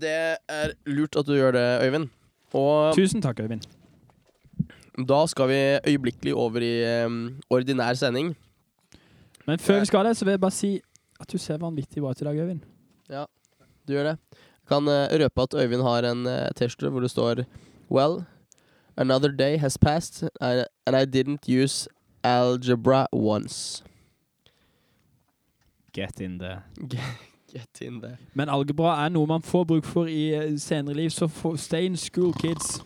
Det er lurt at du gjør det, Øyvind. Og Tusen takk, Øyvind. da skal vi øyeblikkelig over i um, ordinær sending. Men før vi skal det, så vil jeg bare si at du ser vanvittig bra ut i dag, Øyvind. Ja, Du gjør det. Jeg kan uh, røpe at Øyvind har en uh, T-skjorte hvor det står Well, another day has passed, and I didn't use algebra once. Get in there. Get in there. Men algebra er noe man får bruk for i eh, senere liv, så stay in school, kids.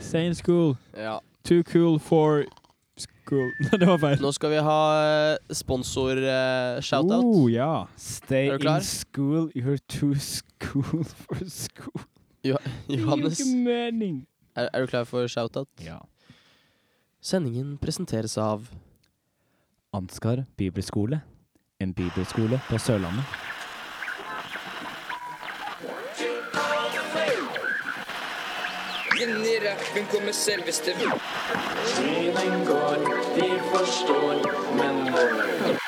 Stay in school. Ja. Too cool for school. det var feil. Nå skal vi ha eh, sponsor-shoutout. Oh, ja. Stay Er du klar? in school, you're too school for school. Johannes, ikke mening. er, er du klar for shoutout? Ja. Sendingen presenteres av Ansgar bibelskole. En bibelskole på Sørlandet. Inn i rappen kommer selveste Tiden går, de forstår, men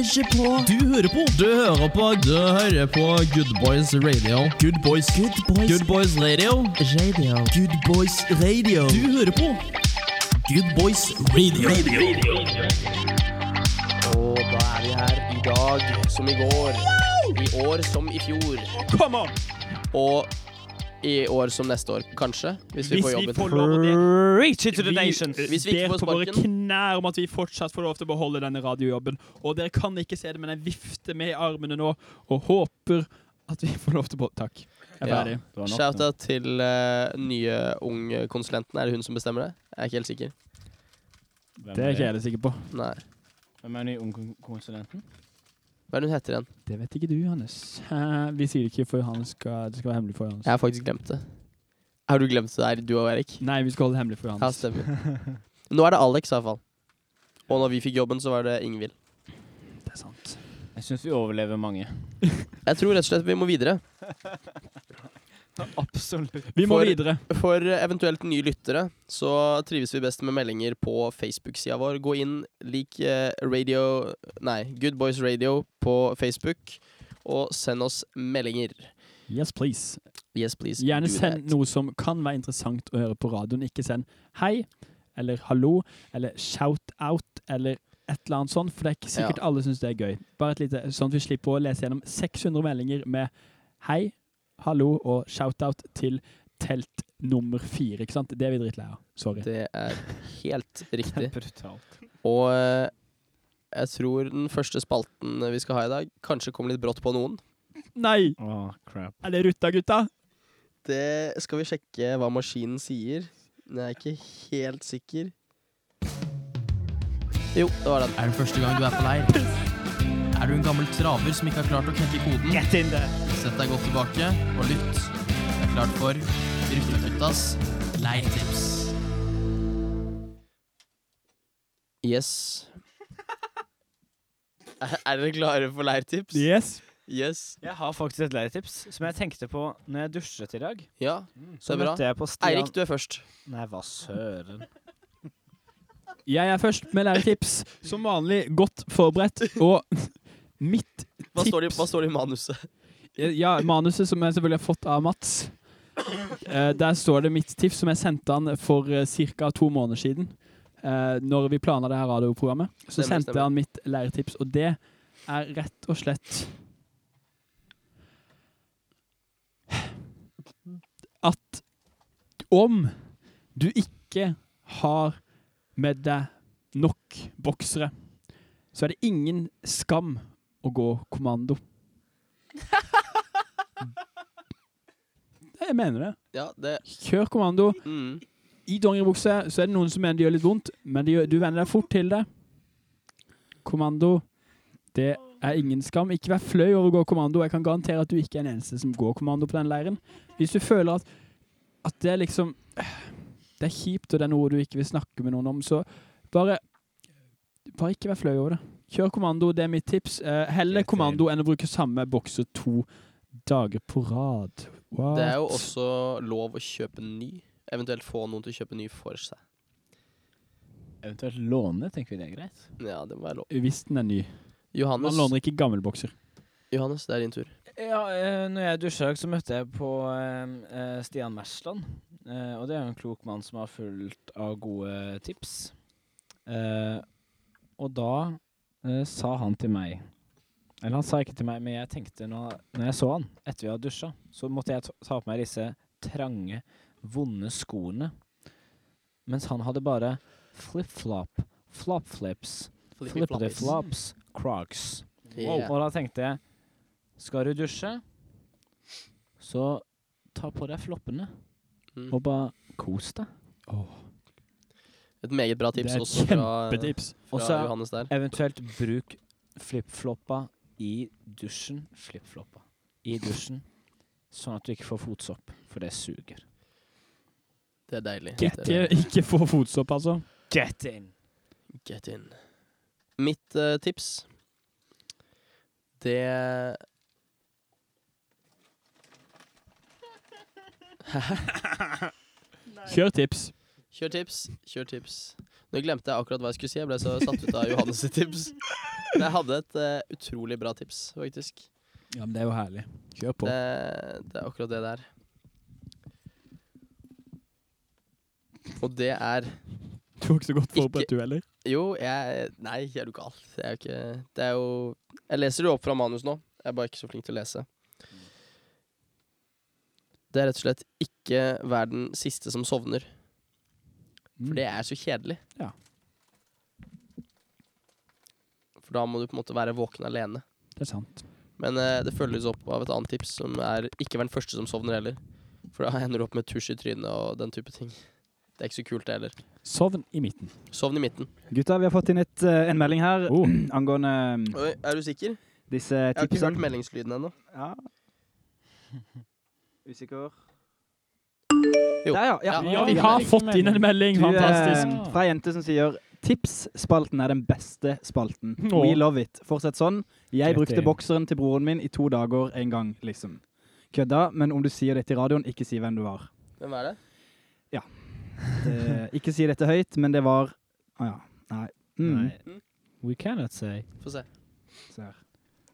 hører på Du hører på Du hører på Du hører på Good Boys Radio. Good Boys Good Boys Good Boys Radio. Radio. Good Boys Radio. Du hører på Good Boys Radio. Og da er vi her i dag som i går. I år som i fjor. Come on! Og i år som neste år, kanskje. Hvis vi Hvis får vi får lov det. Preach it to the Vi. Hvis vi ikke får på våre knær om at vi fortsatt får lov til å beholde denne radiojobben. Og dere kan ikke se det, men jeg vifter med armene nå og håper at vi får lov til å beholde Takk. Jeg er Ja. ferdig. Shout-out til uh, nye unge konsulenten. Er det hun som bestemmer det? Jeg er ikke helt sikker. Hvem Det er ikke jeg helt sikker på. Nei. Hvem er den nye ungkonsulenten? Hva er det hun heter igjen? Det vet ikke du, Johannes. Eh, Vi sier det ikke for han skal, det skal være hemmelig for Johannes. Jeg har faktisk glemt det. Har du glemt det der, du og Erik? Nei, vi skal holde det hemmelig for Ja, stemmer. Nå er det Alex, i hvert fall. Og når vi fikk jobben, så var det Ingvild. Det er sant. Jeg syns vi overlever mange. Jeg tror rett og slett vi må videre. Absolutt. Vi må For- videre. For eventuelt nye lyttere så trives vi best med meldinger på Facebook-sida vår. Gå inn, lik eh, radio Nei, Good Boys Radio på Facebook, og send oss meldinger. Yes, please. Yes, please. Gjerne send that. noe som kan være interessant å høre på radioen. Ikke send hei, eller hallo, eller shout-out, eller et eller annet sånt, for det er ikke sikkert Ja. alle syns det er gøy. Bare et lite, sånn at vi slipper å lese gjennom 600 meldinger med hei, hallo og shout-out til telt nummer fire. Ikke sant? Det er vi drittlei av. Sorry. Det er helt riktig. Brutalt. Og eh, jeg tror den første spalten vi skal ha i dag, kanskje kommer litt brått på noen. Nei! Oh, crap. Er det rutta, gutta? Det skal vi sjekke hva maskinen sier. Men jeg er ikke helt sikker. Jo, det var den. Er det første gang du er på leir? Er du en gammel traver som ikke har klart å knekke koden? Get in there! Sett deg godt tilbake og lytt. Det er klart for Rutteguttas leirtips. Yes. Er, er dere klare for leirtips? Yes. Yes. Jeg har faktisk et leirtips som jeg tenkte på når jeg dusjet i dag. Ja, Så det er bra. møtte jeg på Stian Eirik, du er først. Nei, hva søren. Jeg er først med læretips. Som vanlig godt forberedt. Og mitt Hva står, det, tips hva står det i manuset? Ja, manuset som jeg selvfølgelig har fått av Mats. Eh, der står det mitt tips som jeg sendte han for uh, ca. to måneder siden. Uh, når vi planla det her radioprogrammet. Så Stemmer, sendte stemmer. han mitt læretips, og det er rett og slett At om du ikke har med deg nok boksere, så er det ingen skam å gå kommando. Jeg mener det. Ja, det Kjør kommando. mm. I dongeribukse så er det noen som mener det gjør litt vondt, men de, gjør, du venner deg fort til det. Kommando, det er ingen skam. Ikke vær fløy over å gå kommando. Jeg kan garantere at du ikke er den eneste som går kommando på den leiren. Hvis du føler at, at det er liksom Det er kjipt, og det er noe du ikke vil snakke med noen om, så bare Bare ikke vær fløy over det. Kjør kommando, det er mitt tips. Uh, heller kommando enn å bruke samme bokser to dager på rad. What? Det er jo også lov å kjøpe ny. Eventuelt få noen til å kjøpe ny for seg. Eventuelt låne, tenker vi det er greit. Ja, det må være lov. Hvis den er ny. Johannes, Man låner ikke gammelbokser. Johannes, det er din tur. Ja, eh, når jeg dusja, så møtte jeg på eh, eh, Stian Mersland. Eh, og det er jo en klok mann som har fullt av gode tips. Eh, og da sa han til meg Eller han sa ikke til meg, men jeg tenkte når, når jeg så han etter vi hadde dusja, så måtte jeg ta på meg disse trange, vonde skoene. Mens han hadde bare flip-flop, flop-flips, flippity-flops, crocs. Yeah. Og da tenkte jeg Skal du dusje, så ta på deg floppene Mm. og bare kos deg. Et meget bra tips også fra, fra Og så Johannes der. eventuelt bruk flip-floppa i dusjen. Flip-floppa i dusjen, sånn at du ikke får fotsopp, for det suger. Det er deilig. Get, Det er deilig. ikke få fotsopp, altså. Get in! Get in. Mitt uh, tips Det Kjør tips. Kjør tips, kjør tips. Nå glemte jeg akkurat hva jeg skulle si. Jeg ble så satt ut av Johannes tips. Jeg hadde et uh, utrolig bra tips, faktisk. Ja, men det er jo herlig. Kjør på. Det, det er akkurat det der. Og det er Du var ikke så godt forberedt, du heller. Jo, jeg Nei, er du gal. Det er jo ikke Det er jo Jeg leser det opp fra manus nå. Jeg er bare ikke så flink til å lese. Det er rett og slett ikke vær den siste som sovner. For det er så kjedelig. Ja. For da må du på en måte være våken alene. Det er sant. Men eh, det følges opp av et annet tips, som er ikke vær den første som sovner heller. For da ender du opp med tusj i trynet og den type ting. Det er ikke så kult, det heller. Sovn i midten. Sovn i midten. Gutta, vi har fått inn et, eh, en melding her Oh. angående um, Oi, er du sikker? disse Jeg har ikke hørt tipsene. meldingslyden ennå. Ja. Usikker. Jo. Der, ja. ja. Ja, vi har fått inn en melding. Du, eh, Fantastisk. fra ei jente som sier Tipsspalten er den beste spalten. Åh. We love it. Fortsett sånn. Jeg brukte bokseren til broren min i to dager en gang, liksom. Kødda, men om du sier det til radioen, ikke si hvem du var. Hvem er det? Eh, ikke si dette høyt, men det var Å ja. Nei. Mm. Nei. We cannot say. Få se. Se her.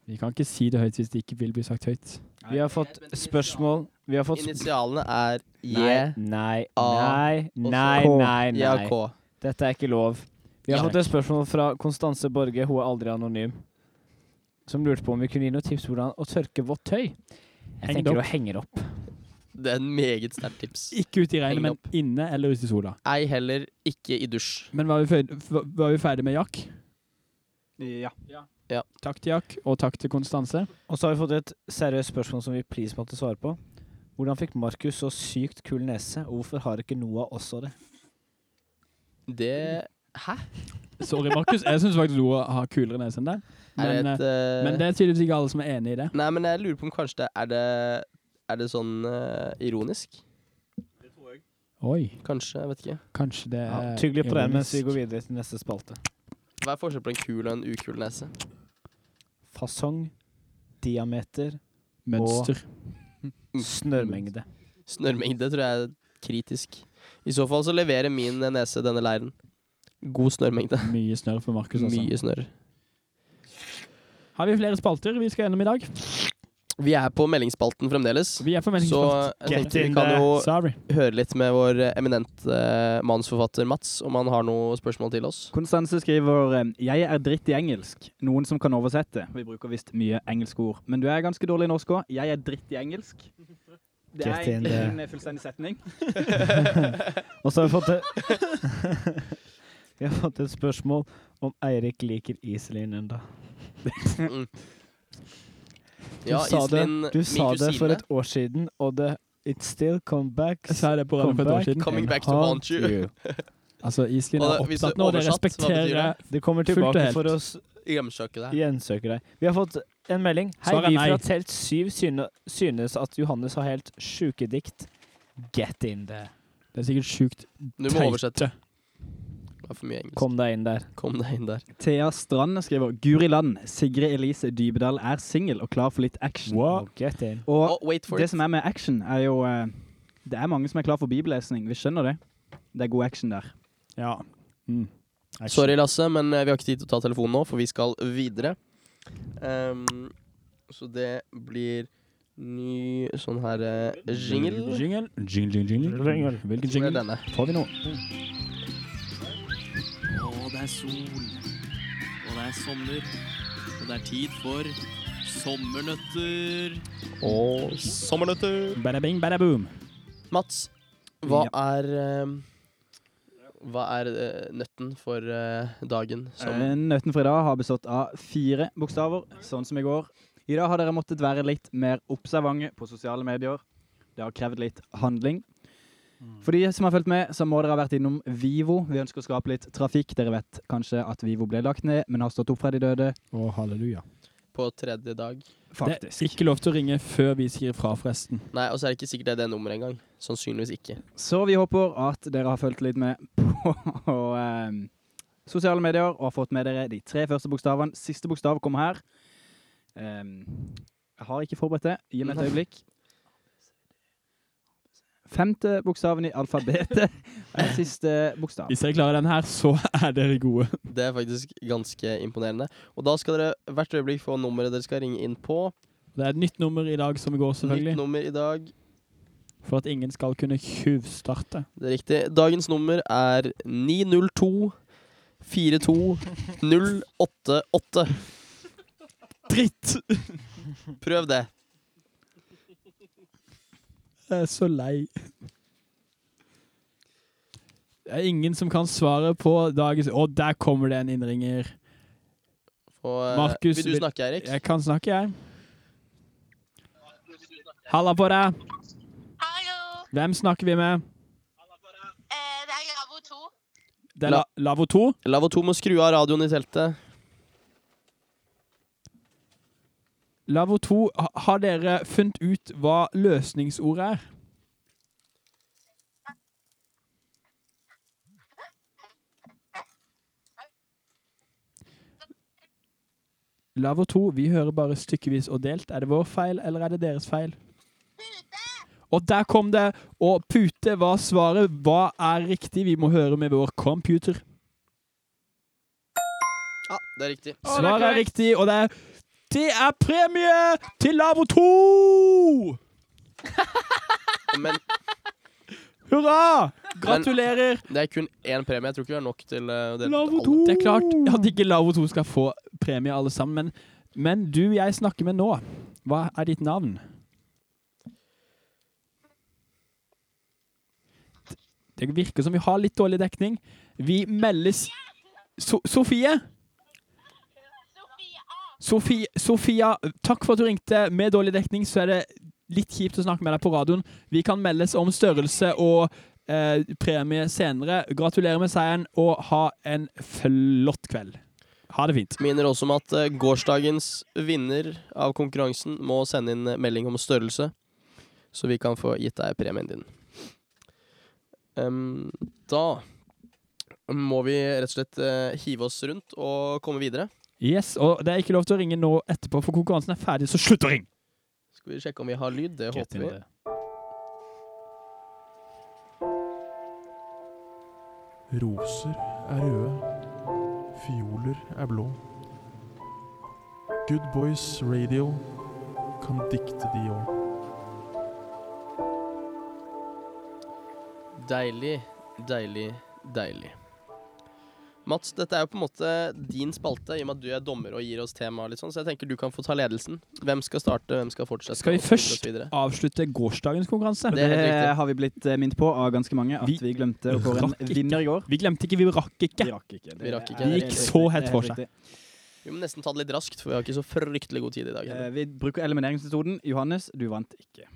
Vi kan ikke si det høyt hvis det ikke vil bli sagt høyt. Vi har fått spørsmål Vi har fått sp- Initialene er Nei, J, nei, A, nei, nei, nei, nei. K. Dette er ikke lov. Vi har fått et spørsmål fra Konstanse Borge, hun er aldri anonym, som lurte på om vi kunne gi noen tips på hvordan å tørke vått tøy. Jeg Heng det tenker opp. å henge det opp. Det er en meget sterkt tips. Ikke ute i Heng regnet, men opp. inne eller ute i sola. Ei heller ikke i dusj. Men var vi, ferdig, var vi ferdig med Jack? Ja. Takk til Jack, og takk til Konstanse. Og så har vi fått et seriøst spørsmål som vi please måtte svare på. Hvordan fikk Markus så sykt kul nese, og hvorfor har ikke Noah også det? Det Hæ? Sorry, Markus. Jeg syns faktisk du har kulere nese enn deg. Men, det et eh, eh, men det er tydeligvis ikke alle som er enig i det. Nei, men jeg lurer på om kanskje det er det Er det sånn uh, ironisk? Oi, Kanskje, jeg vet ikke. kanskje det Ja, er Tygg litt på det mens vi går videre til neste spalte. Hva er forskjellen på en kul og en ukul nese? Fasong, diameter, Mønster. snørrmengde. Snørrmengde tror jeg er kritisk. I så fall så leverer min nese denne leiren. God snørrmengde. Mye snørr for Markus, altså. Mye snørr. Har vi flere spalter vi skal gjennom i dag? Vi er på meldingsspalten fremdeles. Vi er på Så jeg tenkte vi kan jo Sorry. høre litt med vår eminente eh, manusforfatter Mats, om han har noe spørsmål til oss. Konstanse skriver eh, Jeg er dritt i engelsk. Noen som kan oversette. Vi bruker visst mye engelske ord. Men du er ganske dårlig i norsk òg. Jeg er dritt i engelsk. Det er egentlig en eh, fullstendig setning. Og så har vi fått et Vi har fått et spørsmål om Eirik liker Iselin enda. Mm. Du Ja, sa det, du sa det for et år siden, og det It still come back. Jeg sa det på radio for et år siden. Coming back to haunt you. Altså, Iselin er Og opptatt nå, det hva betyr respekterer det? Det kommer tilbake helt. for å s- Hjemsøke deg. gjensøke deg. Vi har fått en melding. Hei, vi fra Telt 7 synes at Johannes har helt sjuke dikt. Get in there. Det er sikkert sjukt Du må oversette. teite. Det var for mye engelsk. Kom deg inn der. Kom deg inn der. Thea Strand skriver Guri land. Sigrid Elise Dybedal er singel og klar for litt action. Wow. Get in. Og Oh, wait for det it. som er med action, er jo uh, Det er mange som er klar for bibellesning. Vi skjønner det. Det er god action der. Ja. Mm. Sorry, Lasse, men eh, vi har ikke tid til å ta telefonen nå, for vi skal videre. Um, så det blir ny sånn her uh, jingle. Jingle. Jingle, jingle, jingle. Hvilken er jingle denne. får vi nå? Å, det er sol. Og det er sommer. Og det er tid for sommernøtter. Og sommernøtter. Bada bing, bada boom. Mats, hva er ehm, Hva er eh, nøtten for eh, dagen? Som, Eh, Nøtten for i dag har bestått av fire bokstaver, sånn som i går. I dag har dere måttet være litt mer observante på sosiale medier. Det har krevd litt handling. For de som har fulgt med, så må dere ha vært innom Vivo. Vi ønsker å skape litt trafikk. Dere vet kanskje at Vivo ble lagt ned, men har stått opp fra de døde. Å, halleluja. på tredje dag. Faktisk. Det er ikke lov til å ringe før vi sier fra, forresten. Nei, og så er det ikke sikkert det er det nummeret engang. Sannsynligvis ikke. Så vi håper at dere har fulgt litt med på ehm, sosiale medier og har fått med dere de tre første bokstavene. Siste bokstav kommer her. Um, jeg har ikke forberedt det. Gi meg et øyeblikk. Femte bokstaven i alfabetet er siste bokstav. Hvis dere klarer den her, så er dere gode. Det er faktisk ganske imponerende. Og da skal dere hvert øyeblikk få nummeret dere skal ringe inn på. Det er et nytt nummer i dag som går, selvfølgelig. Nytt nummer i dag. For at ingen skal kunne tjuvstarte. Det er riktig. Dagens nummer er 902 42 088. Dritt! Prøv det. Jeg er så lei. Det er ingen som kan svare på dagens Å, der kommer det en innringer. Og, eh, Markus, vil du snakke, Erik? Jeg kan snakke, jeg. Halla på deg. Hallo! Hvem snakker vi med? Eh, det er Lavo 2. Det er La- La Lavo 2. Lavo 2 må skru av radioen i teltet. Lavo 2, ha- har dere funnet ut hva løsningsordet er? Lavvo 2, vi hører bare stykkevis og delt. Er det vår feil, eller er det deres feil? Og der kom det! Og pute var svaret. Hva er riktig? Vi må høre med vår computer. Ja, det er riktig. Svaret er riktig, og det er Det er premie til Lavo 2! Men Hurra! Gratulerer! det er kun én premie. Jeg tror ikke vi har nok til eh, å Lavo 2! Det er klart at ikke Lavo 2 skal få premie alle sammen, men, men du jeg snakker med nå, hva er ditt navn? Det virker som vi har litt dårlig dekning. Vi meldes so Sofie? Sofie, Sofia, takk for at du ringte. Med dårlig dekning så er det litt kjipt å snakke med deg på radioen. Vi kan meldes om størrelse og eh, premie senere. Gratulerer med seieren, og ha en flott kveld. Ha det fint. Minner også om at eh, gårsdagens vinner av konkurransen må sende inn eh, melding om størrelse, så vi kan få gitt deg premien din. Um, da må vi rett og slett uh, hive oss rundt og komme videre. Yes, og det er ikke lov til å ringe nå etterpå, for konkurransen er ferdig, så slutt å ringe! Skal vi sjekke om vi har lyd? Det håper vi. Roser er røde, fioler er blå. Good Boys Radio kan dikte de òg. Deilig, deilig, deilig. Mats, dette er jo på en måte din spalte, i og med at du er dommer og gir oss tema. litt sånn, så jeg tenker du kan få ta ledelsen. Hvem skal starte, hvem skal fortsette? Skal vi først avslutte gårsdagens konkurranse? Det riktig. har vi blitt eh, minnet på av ganske mange, at Vi vi, glemte å kåre en vinner i går. Vi glemte ikke, vi rakk ikke. Vi rakk ikke. Vi rakk ikke. Det gikk så hett for seg. Vi må nesten ta det litt raskt, for vi har ikke så fryktelig god tid i dag. Eh, heller. vi bruker elimineringsmetoden. Johannes, du vant ikke.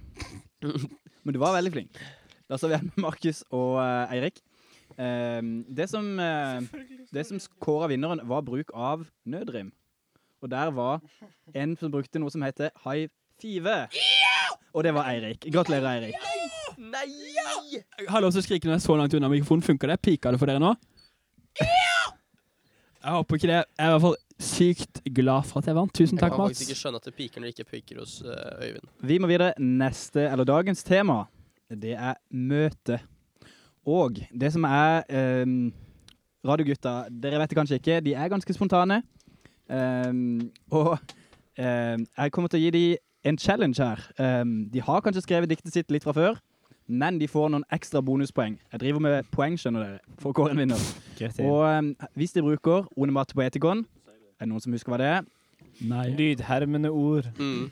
Men du var veldig flink. Da står vi igjen med Markus og eh, Eirik. Eh, det som, uh, det som kåra vinneren, var bruk av nødrim. Og der var en som brukte noe som heter high five. Og det var Eirik. Gratulerer, Eirik. Nei! Jeg har lov til å skrike når jeg er så langt unna mikrofonen. Funker det? Pika det for dere nå? Jeg håper ikke det. Jeg er i hvert fall sykt glad for at jeg vant. Tusen Jeg takk, kan faktisk Mats. ikke skjønne at det piker når det ikke piker hos eh, Øyvind. Vi må videre. Neste, eller dagens tema, det er møte. Og det som er um, radiogutta, dere vet det kanskje ikke, de er ganske spontane. Um, og um, jeg kommer til å gi dem en challenge her. Ehm, de har kanskje skrevet diktet sitt litt fra før, men de får noen ekstra bonuspoeng. Jeg driver med poeng, skjønner dere, for å kåre en vinner. Og hvis de bruker Onemat Poeticon, er det noen som husker hva det er? Nei. Lydhermende ord. Mm.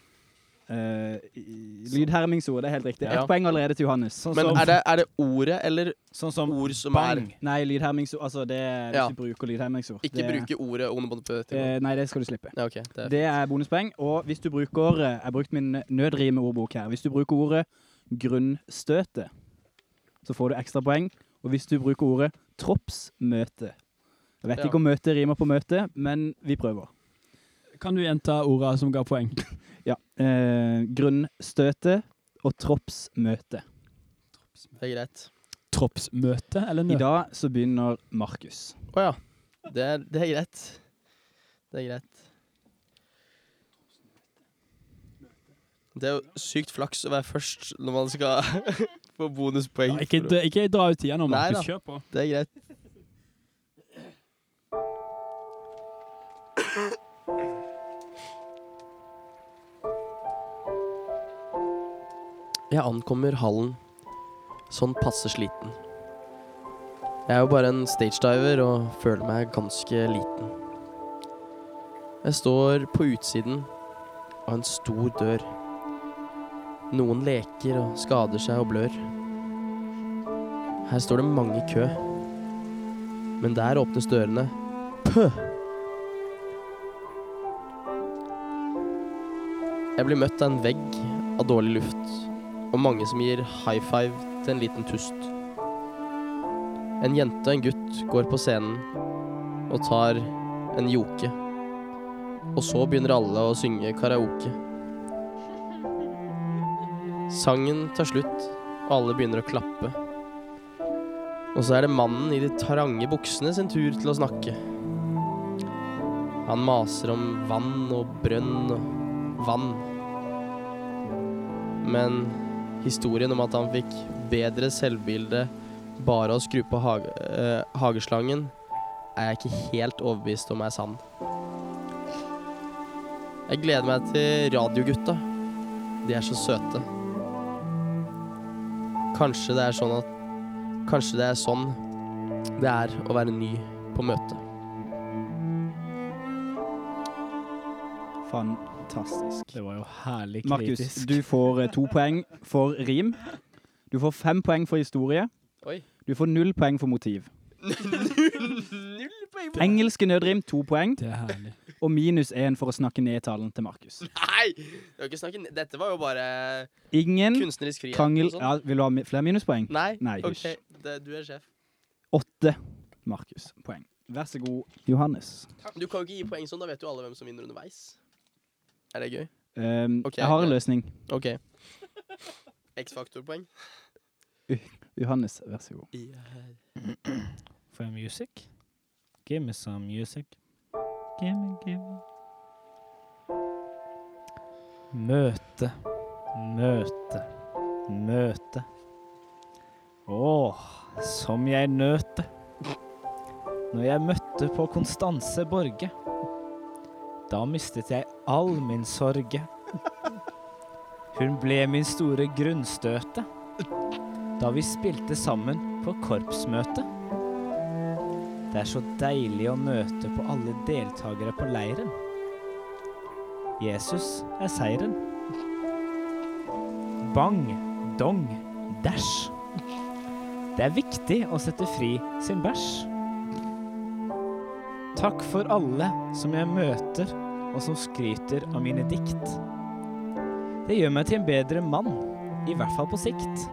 Eh, i- lydhermingsord, det er helt riktig. Ja. Ett poeng allerede til Johannes. Sånn Men som, er det, er det ordet eller sånn som ord som bang. Nei, lydhermingsord, altså det er hvis Ja. du bruker lydhermingsord. er Ikke det, bruke ordet onomatopøyet. Uh, Nei, det skal du slippe. Ja, okay, Det er Det er bonuspoeng. Og hvis du bruker eh, Jeg har brukt min nødrimeordbok her. Hvis du bruker ordet grunnstøte, så får du ekstra poeng. Og hvis du bruker ordet troppsmøte Jeg vet Ja. ikke om møte rimer på møte, men vi prøver. Kan du gjenta orda som ga poeng? Ja. Eh, grunnstøte og troppsmøte. det er greit. Troppsmøte eller I dag så begynner Markus. Å ja. Det er, det er greit. Det er greit. Det er jo sykt flaks å være først når man skal få bonuspoeng. Ja, ikke, ikke dra ut tida nå, Markus. Kjør på. Det er greit. Jeg ankommer hallen sånn passe sliten. Jeg er jo bare en stagediver og føler meg ganske liten. Jeg står på utsiden av en stor dør. Noen leker og skader seg og blør. Her står det mange i kø. Men der åpnes dørene. Pøh! Jeg blir møtt av en vegg av dårlig luft, og mange som gir high five til en liten tust. En jente og en gutt går på scenen og tar en joke. Og så begynner alle å synge karaoke. Sangen tar slutt, og alle begynner å klappe. Og så er det mannen i de trange buksene sin tur til å snakke. Han maser om vann og brønn og vann. Men historien om at han fikk bedre selvbilde bare å skru på hage, eh, hageslangen, er jeg ikke helt overbevist om er sann. Jeg gleder meg til radiogutta. De er så søte. Kanskje det er sånn at Kanskje det er sånn det er å være ny på møte. Fantastisk. Det var jo herlig Markus, du får eh, to poeng for rim. Du får fem poeng for historie. Oi. Du får null poeng for motiv. Null poeng for Engelske nødrim, to poeng. Det er herlig. Og minus én for å snakke ned talen til Markus. Nei! Det var ikke ned- Dette var jo bare Ingen kunstnerisk frihet. krangel ja, Vil du ha flere minuspoeng? Nei? Nei, OK, det, du er sjef. Åtte Markus poeng. Vær så god, Johannes. Du kan jo ikke gi poeng sånn, da vet jo alle hvem som vinner underveis. Er det gøy? Um, okay, jeg har en løsning. OK. X-faktor-poeng. Johannes, vær så god. Får jeg music? Give me some music. Give me, give me. Møte, møte, møte. Åh, som jeg nøt det. Når jeg møtte på Konstanse Borge. Da mistet jeg all min sorge. Hun ble min store grunnstøte da vi spilte sammen på korpsmøte. Det er så deilig å møte på alle deltakere på leiren. Jesus er seieren. Bang, dong, dash. Det er viktig å sette fri sin bæsj. Takk for alle som jeg møter, og som skryter av mine dikt. Det gjør meg til en bedre mann, i hvert fall på sikt.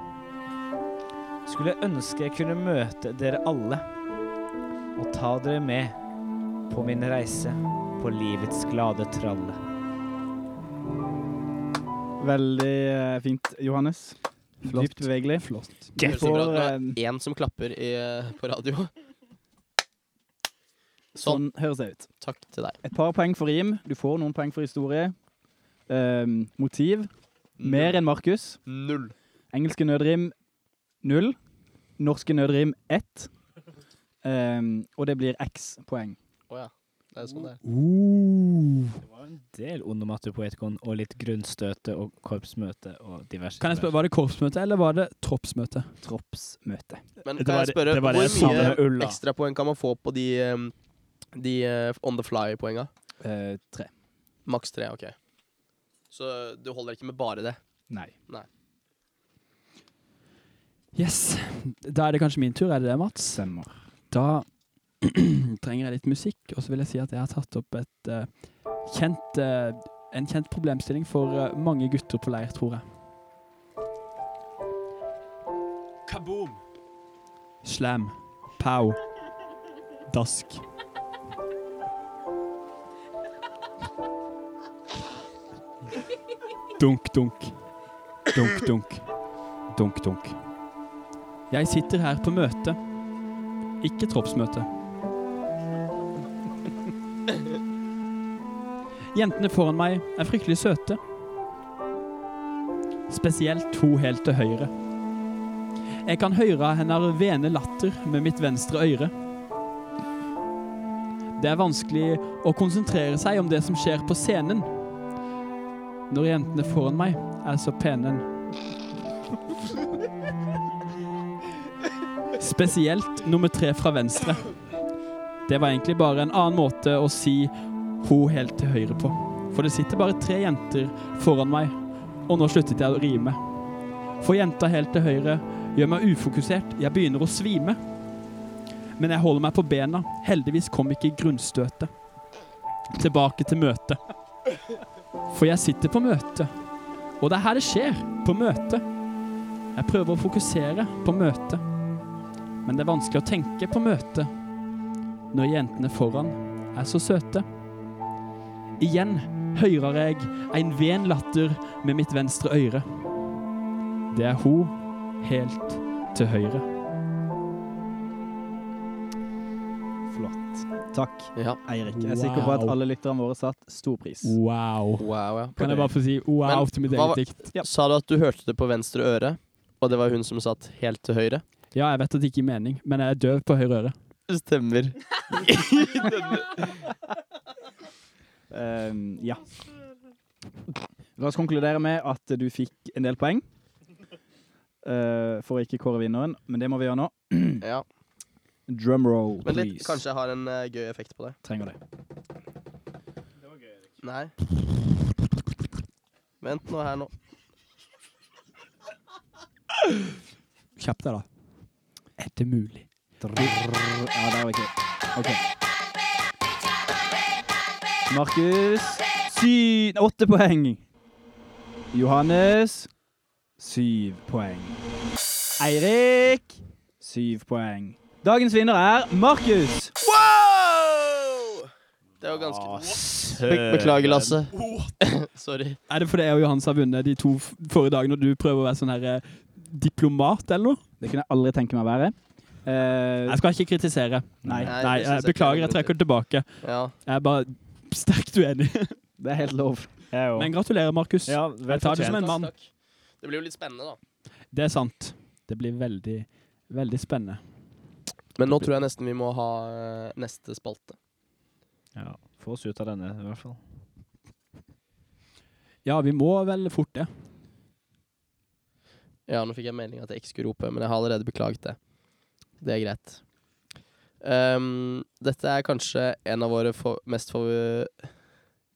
Skulle ønske jeg kunne møte dere alle og ta dere med på min reise på livets glade tralle. Veldig eh, fint, Johannes. Dypt bevegelig. Flott. Det høres så bra ut det er én som klapper i, på radio. Sånn. Sånn høres det ut. Takk til deg. Et par poeng for rim. Du får noen poeng for historie. Um, motiv. Mer enn Markus. Null. Engelske nødrim null. Norske nødrim ett. Um, og det blir X poeng. Å ja. Det er sånn det er. Det var en del onomater på Etikon, og litt grunnstøte og korpsmøte og diverse. Kan jeg spørre, Var det korpsmøte, eller var det troppsmøte? Troppsmøte. Men kan var jeg det- spørre, det var det hvor mye ekstrapoeng kan man få på de, em, de uh, on the fly-poenga? Uh, tre. Maks tre, ok. Så du holder ikke med bare det? Nei. Nei. Yes. Da er det kanskje min tur, er det det, Mats? Stemmer. Da trenger jeg litt musikk, og så vil jeg si at jeg har tatt opp et uh, kjent, uh, en kjent problemstilling for eh, mange gutter på leir, tror jeg. Kaboom! Slam. Pow. Dask. Dunk, dunk. Dunk, dunk. Dunk, dunk. Jeg sitter her på møte. Ikke troppsmøte. Jentene foran meg er fryktelig søte. Spesielt hun helt til høyre. Jeg kan høre hennes vene latter med mitt venstre øre. Det er vanskelig å konsentrere seg om det som skjer på scenen. Når jentene foran meg er så pene. Spesielt nummer tre fra venstre. Det var egentlig bare en annen måte å si ho helt til høyre på. For det sitter bare tre jenter foran meg, og nå sluttet jeg å rime. For jenta helt til høyre gjør meg ufokusert, jeg begynner å svime. Men jeg holder meg på bena, heldigvis kom ikke grunnstøtet. Tilbake til møtet. For jeg sitter på møte, og det er her det skjer, på møte. Jeg prøver å fokusere på møte, men det er vanskelig å tenke på møte når jentene foran er så søte. Igjen hører jeg en ven latter med mitt venstre øre. Det er hun helt til høyre. Takk, Ja. Eirik. Jeg er sikker på at alle lytterne våre satt stor pris. Wow. Wow, ja. Kan jeg bare få si wow Men til mitt eget dikt? Sa du at du hørte det på venstre øre, og det var hun som satt helt til høyre? Ja, jeg vet at det ikke gir mening, men jeg er døv på høyre øre. Stemmer. um, ja. La oss konkludere med at du fikk en del poeng. uh, for å ikke kåre vinneren, men det må vi gjøre nå. Ja. Drumroll, Men litt, kanskje jeg har en uh, gøy effekt på det. Trenger det. Det var gøy, Erik. Nei. Vent nå her nå. Kjapp deg, da. Er det mulig? Ja, der var ikke OK. Markus syv åtte poeng. Johannes syv poeng. Eirik syv poeng. Dagens vinner er Markus. Wow! Det var ganske Be Beklager, Lasse. Sorry. Er det fordi jeg og Johans har vunnet de to f- forrige dagene, og du prøver å være sånn her eh, diplomat eller noe? Det kunne jeg aldri tenke meg å være. Eh, Jeg skal ikke kritisere. nei, Nei, Nei, det synes jeg jeg beklager, jeg er trekker tilbake. Ja. Jeg er bare sterkt uenig. det er helt lov. Jeg òg. Men gratulerer, Markus. Ja, Jeg tar det som en mann. Takk. Det blir jo litt spennende, da. Det er sant. Det blir veldig, veldig spennende. Men nå tror jeg nesten vi må ha eh, neste spalte. Ja, få oss ut av denne, i hvert fall. Ja, vi må vel fort det. Ja, nå fikk jeg melding at jeg ikke skulle rope, men jeg har allerede beklaget det. Det er greit. Um, dette er kanskje en av våre for, mest.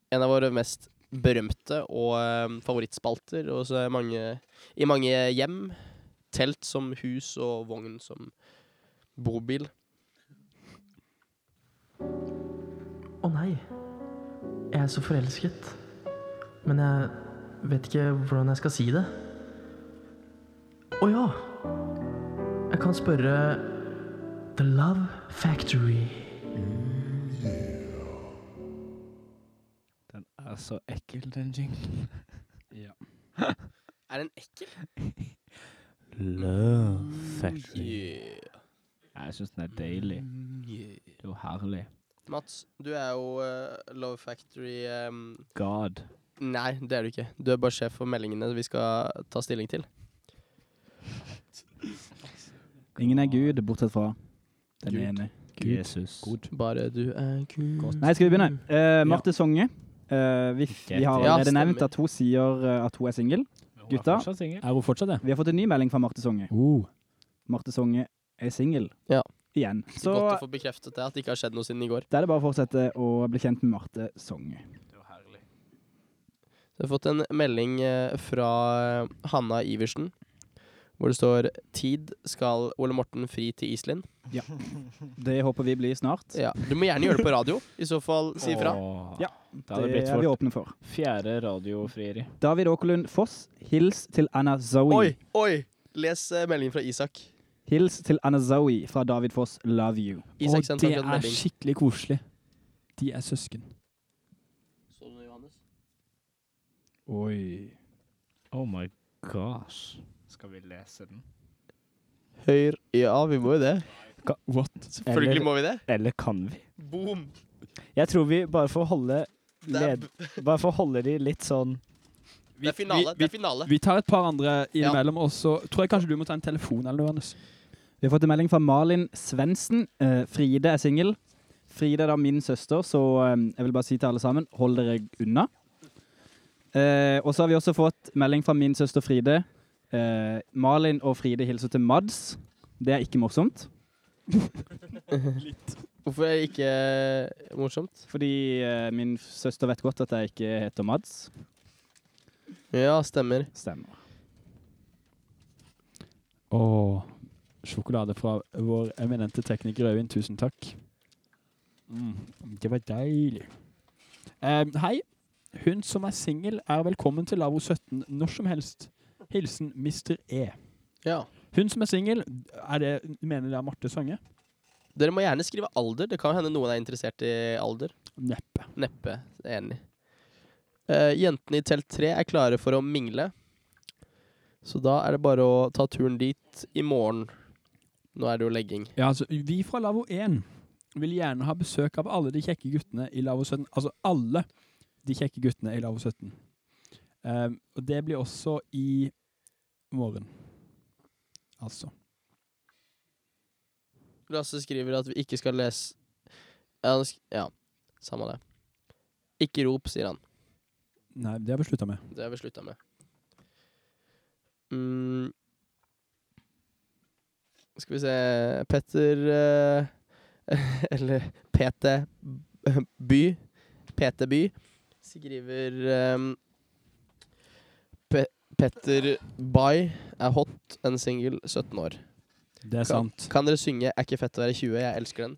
En av våre mest berømte og um, favorittspalter er mange, i mange hjem. Telt som hus og vogn som bobil. Å nei, jeg er så forelsket. Men jeg vet ikke hvordan jeg skal si det. Å ja, jeg kan spørre The Love Factory. Den er så ekkel, den jinglen. Er den ekkel? Love Factory. Yeah. Jeg syns den er deilig. Det er jo herlig. Mats, du er jo uh, Love Factory um, God. Nei, det er du ikke. Du er bare sjef for meldingene vi skal ta stilling til. Ingen er Gud, bortsett fra den Gud. ene. Gud. Jesus. God. Bare du er Gud. Nei, skal vi begynne? Uh, Marte Songe. Uh, vi, vi har Ja, nevnt at hun sier at hun er singel. Gutta, Er hun fortsatt det? vi har fått en ny melding fra Marte Songe. Uh. Marte Songe er singel. Ja. Igjen. Så Godt å få bekreftet det, at det ikke har skjedd noe siden i går. da er det bare å fortsette å bli kjent med Marte Song. Så jeg har fått en melding eh, fra eh, Hanna Iversen, hvor det står 'Tid skal Ole Morten fri til Iselin'. Det håper vi blir snart. Ja. Du må gjerne gjøre det på radio, i så fall si ifra. Ja, Det Det er vi åpne for. fjerde radiofrieri. David Åkerlund Foss, hils til Anna Zoe. Oi, oi! Les eh, meldingen fra Isak. Hils til Anna Zoe fra David Foss, love you. Isak Og det er skikkelig koselig. De er søsken. Så du, Johannes? Oi. Oh my gosh. Skal vi lese den? Høyr Ja, vi må jo det. What? Selvfølgelig Eller- må vi det. Eller kan vi? Boom! Jeg tror vi bare får holde led... Bare får holde de litt sånn det er finale. vi- det er finale. Vi tar et par andre innimellom, og så tror jeg kanskje du må ta en telefon eller noe, Johannes. Vi har fått en melding fra Malin Svendsen. Eh, Fride er singel. Fride er da min søster, så eh, jeg vil bare si til alle sammen, hold dere unna. Eh, og så har vi også fått melding fra min søster Fride. Eh, Malin og Fride hilser til Mads. Det er ikke morsomt, Litt. Hvorfor er det ikke morsomt? fordi min søster vet godt at jeg ikke heter Mads. Ja, stemmer. Stemmer. Og sjokolade fra vår eminente tekniker Øyvind, tusen takk. Mm, det var deilig. Um, hei. Hun som er singel, er velkommen til Lavo 17 når som helst. Hilsen Mr. E. Ja. Hun som er singel, er det, mener det er Marte Sange? Dere må gjerne skrive alder. Det kan hende noen er interessert i alder. Neppe. Neppe. Enig. Uh, jentene i telt 3 er klare for å mingle. Så da er det bare å ta turen dit i morgen. Nå er det jo legging. Ja, altså, vi fra Lavo 1 vil gjerne ha besøk av alle de kjekke guttene i Lavo 17. Altså alle de kjekke guttene i Lavo 17. Um, og det blir også i morgen. Altså. Lasse skriver at vi ikke skal lese Ja, ja samme det. Ikke rop, sier han. Nei, det har vi slutta med. Det har vi slutta med. Mm. Skal vi se Petter eh, Eller PT By. PT By skriver ehm, Pe Petter Bay er hot, en singel, 17 år. Det er Kan, sant. kan dere synge 'Er ikke fett å være 20'? Jeg elsker den.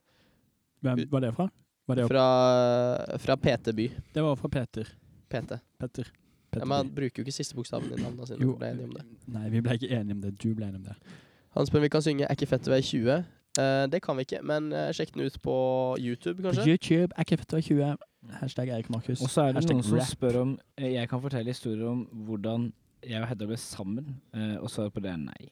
Hvem var det fra? Var det. Fra, fra PT By. det var fra Peter. PT. Petter. Ja, Petter men han bruker jo ikke siste bokstaven i navnet sine. Jo. Ble enige om det. Nei, vi ble ikke enige om det. Du ble enig om det. Han spør om vi kan synge 'Er ikke fett å være 20'. Uh, det kan vi ikke, men uh, sjekk den ut på YouTube, På kanskje. YouTube er ikke fett å være 20. Hashtag Erik Markus. Og så er det Hashtag noen som rap. spør om eh, Jeg kan fortelle historier om hvordan jeg og Hedda ble sammen, eh, og svaret på det er nei.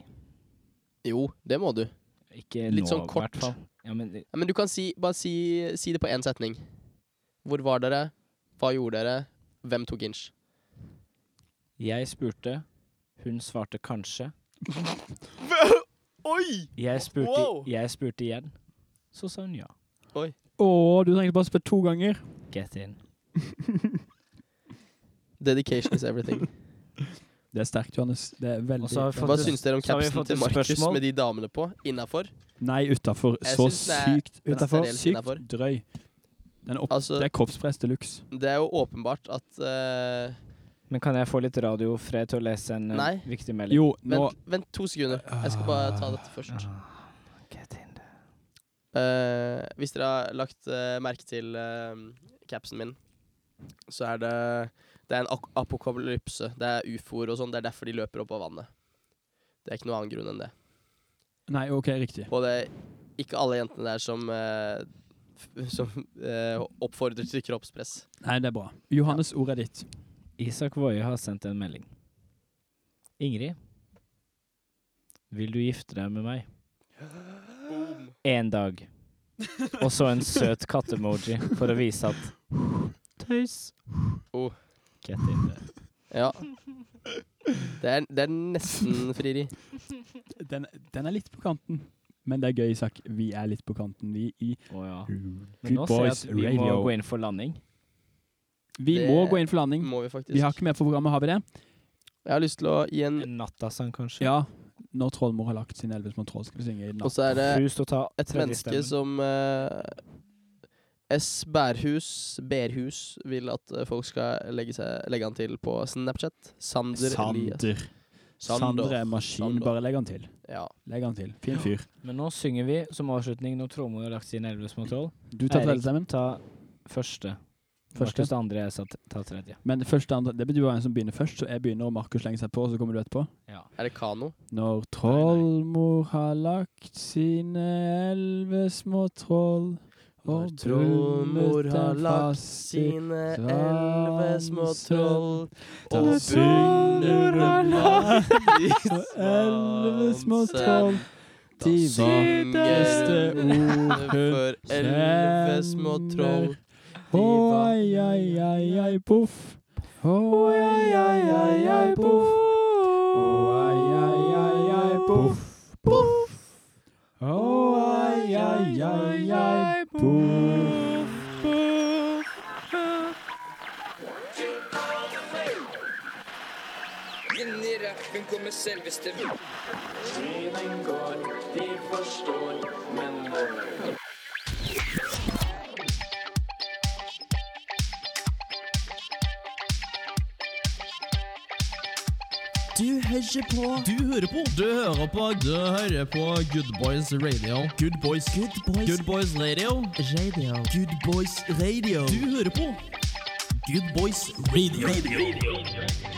Jo, det må du. Ikke Litt nå, sånn i kort. hvert fall. Ja, men Ja, men du kan si, bare si, si det på én setning. Hvor var dere? Hva gjorde dere? Hvem tok inch? jeg spurte, hun svarte kanskje. Oi! Jeg spurte, Wow! jeg spurte igjen, så sa hun ja. Å, du trengte bare spille to ganger. Get in. Dedication is everything. Det er sterkt, Johannes. Det er veldig vi Hva fått syns dere om capsen til Markus med de damene på? Innafor? Nei, utafor. Så sykt utafor. Sykt innenfor. drøy. Den er opp, Altså- det er kroppspress de luxe. Det er jo åpenbart at eh, Men kan jeg få litt radiofred til å lese en eh, Nei. viktig melding? Jo, nå vent, vent to sekunder. Jeg skal bare ta dette først. Ah, Get in there. Uh, hvis dere har lagt uh, merke til uh, capsen min, så er det Det er en apokalypse. Det er ufoer og sånn. Det er derfor de løper opp av vannet. Det er ikke noen annen grunn enn det. Nei, OK, riktig. Og det er ikke alle jentene der som f Som oppfordrer til kroppspress. Nei, det er bra. Johannes, ordet er ditt. Isak Woie har sendt en melding. Ingrid, vil du gifte deg med meg? En dag. Og så en søt kattemoji for å vise at Tøys. Oh. Get in there. Ja. Det er, det er nesten frieri. Den, den er litt på kanten. Men det er gøy, Isak. Vi er litt på kanten, vi i oh, ja. Men nå ser jeg at vi må gå inn for landing. Vi Det må gå inn for landing. Må vi faktisk. Vi har ikke mer for programmet, har vi det? Jeg har lyst til å gi en En nattasang, kanskje. Ja. Når Trollmor har lagt sin elleve små troll, skal vi synge i Og så er det et menneske som uh, S. Bærhus, Berhus, vil at eh, folk skal legge, seg, legge han til på Snapchat. Sander, Sander. Sander. Sander er maskin. Sander. Bare legg han til. Ja. Legg han til. Fin fyr. Men nå synger vi som avslutning når Tromor har lagt sine elleve små troll. Du tar Eirik. Ta første. Første. Markus andre, jeg sa t- tredje. Men det første andre, det betyr jo en som begynner først, så jeg begynner, og Markus slenger seg på, og så kommer du etterpå. Ja. Er det kano? Når trollmor har lagt sine elleve små troll og Trollmor har lagt sine elleve små troll og trollmor har lagt sine elleve små troll. De vakreste ord hun elleve oi, oi, ai, ai, ai, poff. Oi, oi, oi, ai, poff. Oi, oi, oi, ai, poff. Poff. Oi, oi, oi, ai, poff. Inn i rappen kommer selveste Tiden går, de forstår, men hvor Du hører på Du hører på Du hører på Du hører på Good Boys Radio. Good Boys Good Boys, Good Boys Radio. Radio. Good Boys Radio. Du hører på Good Boys Radio.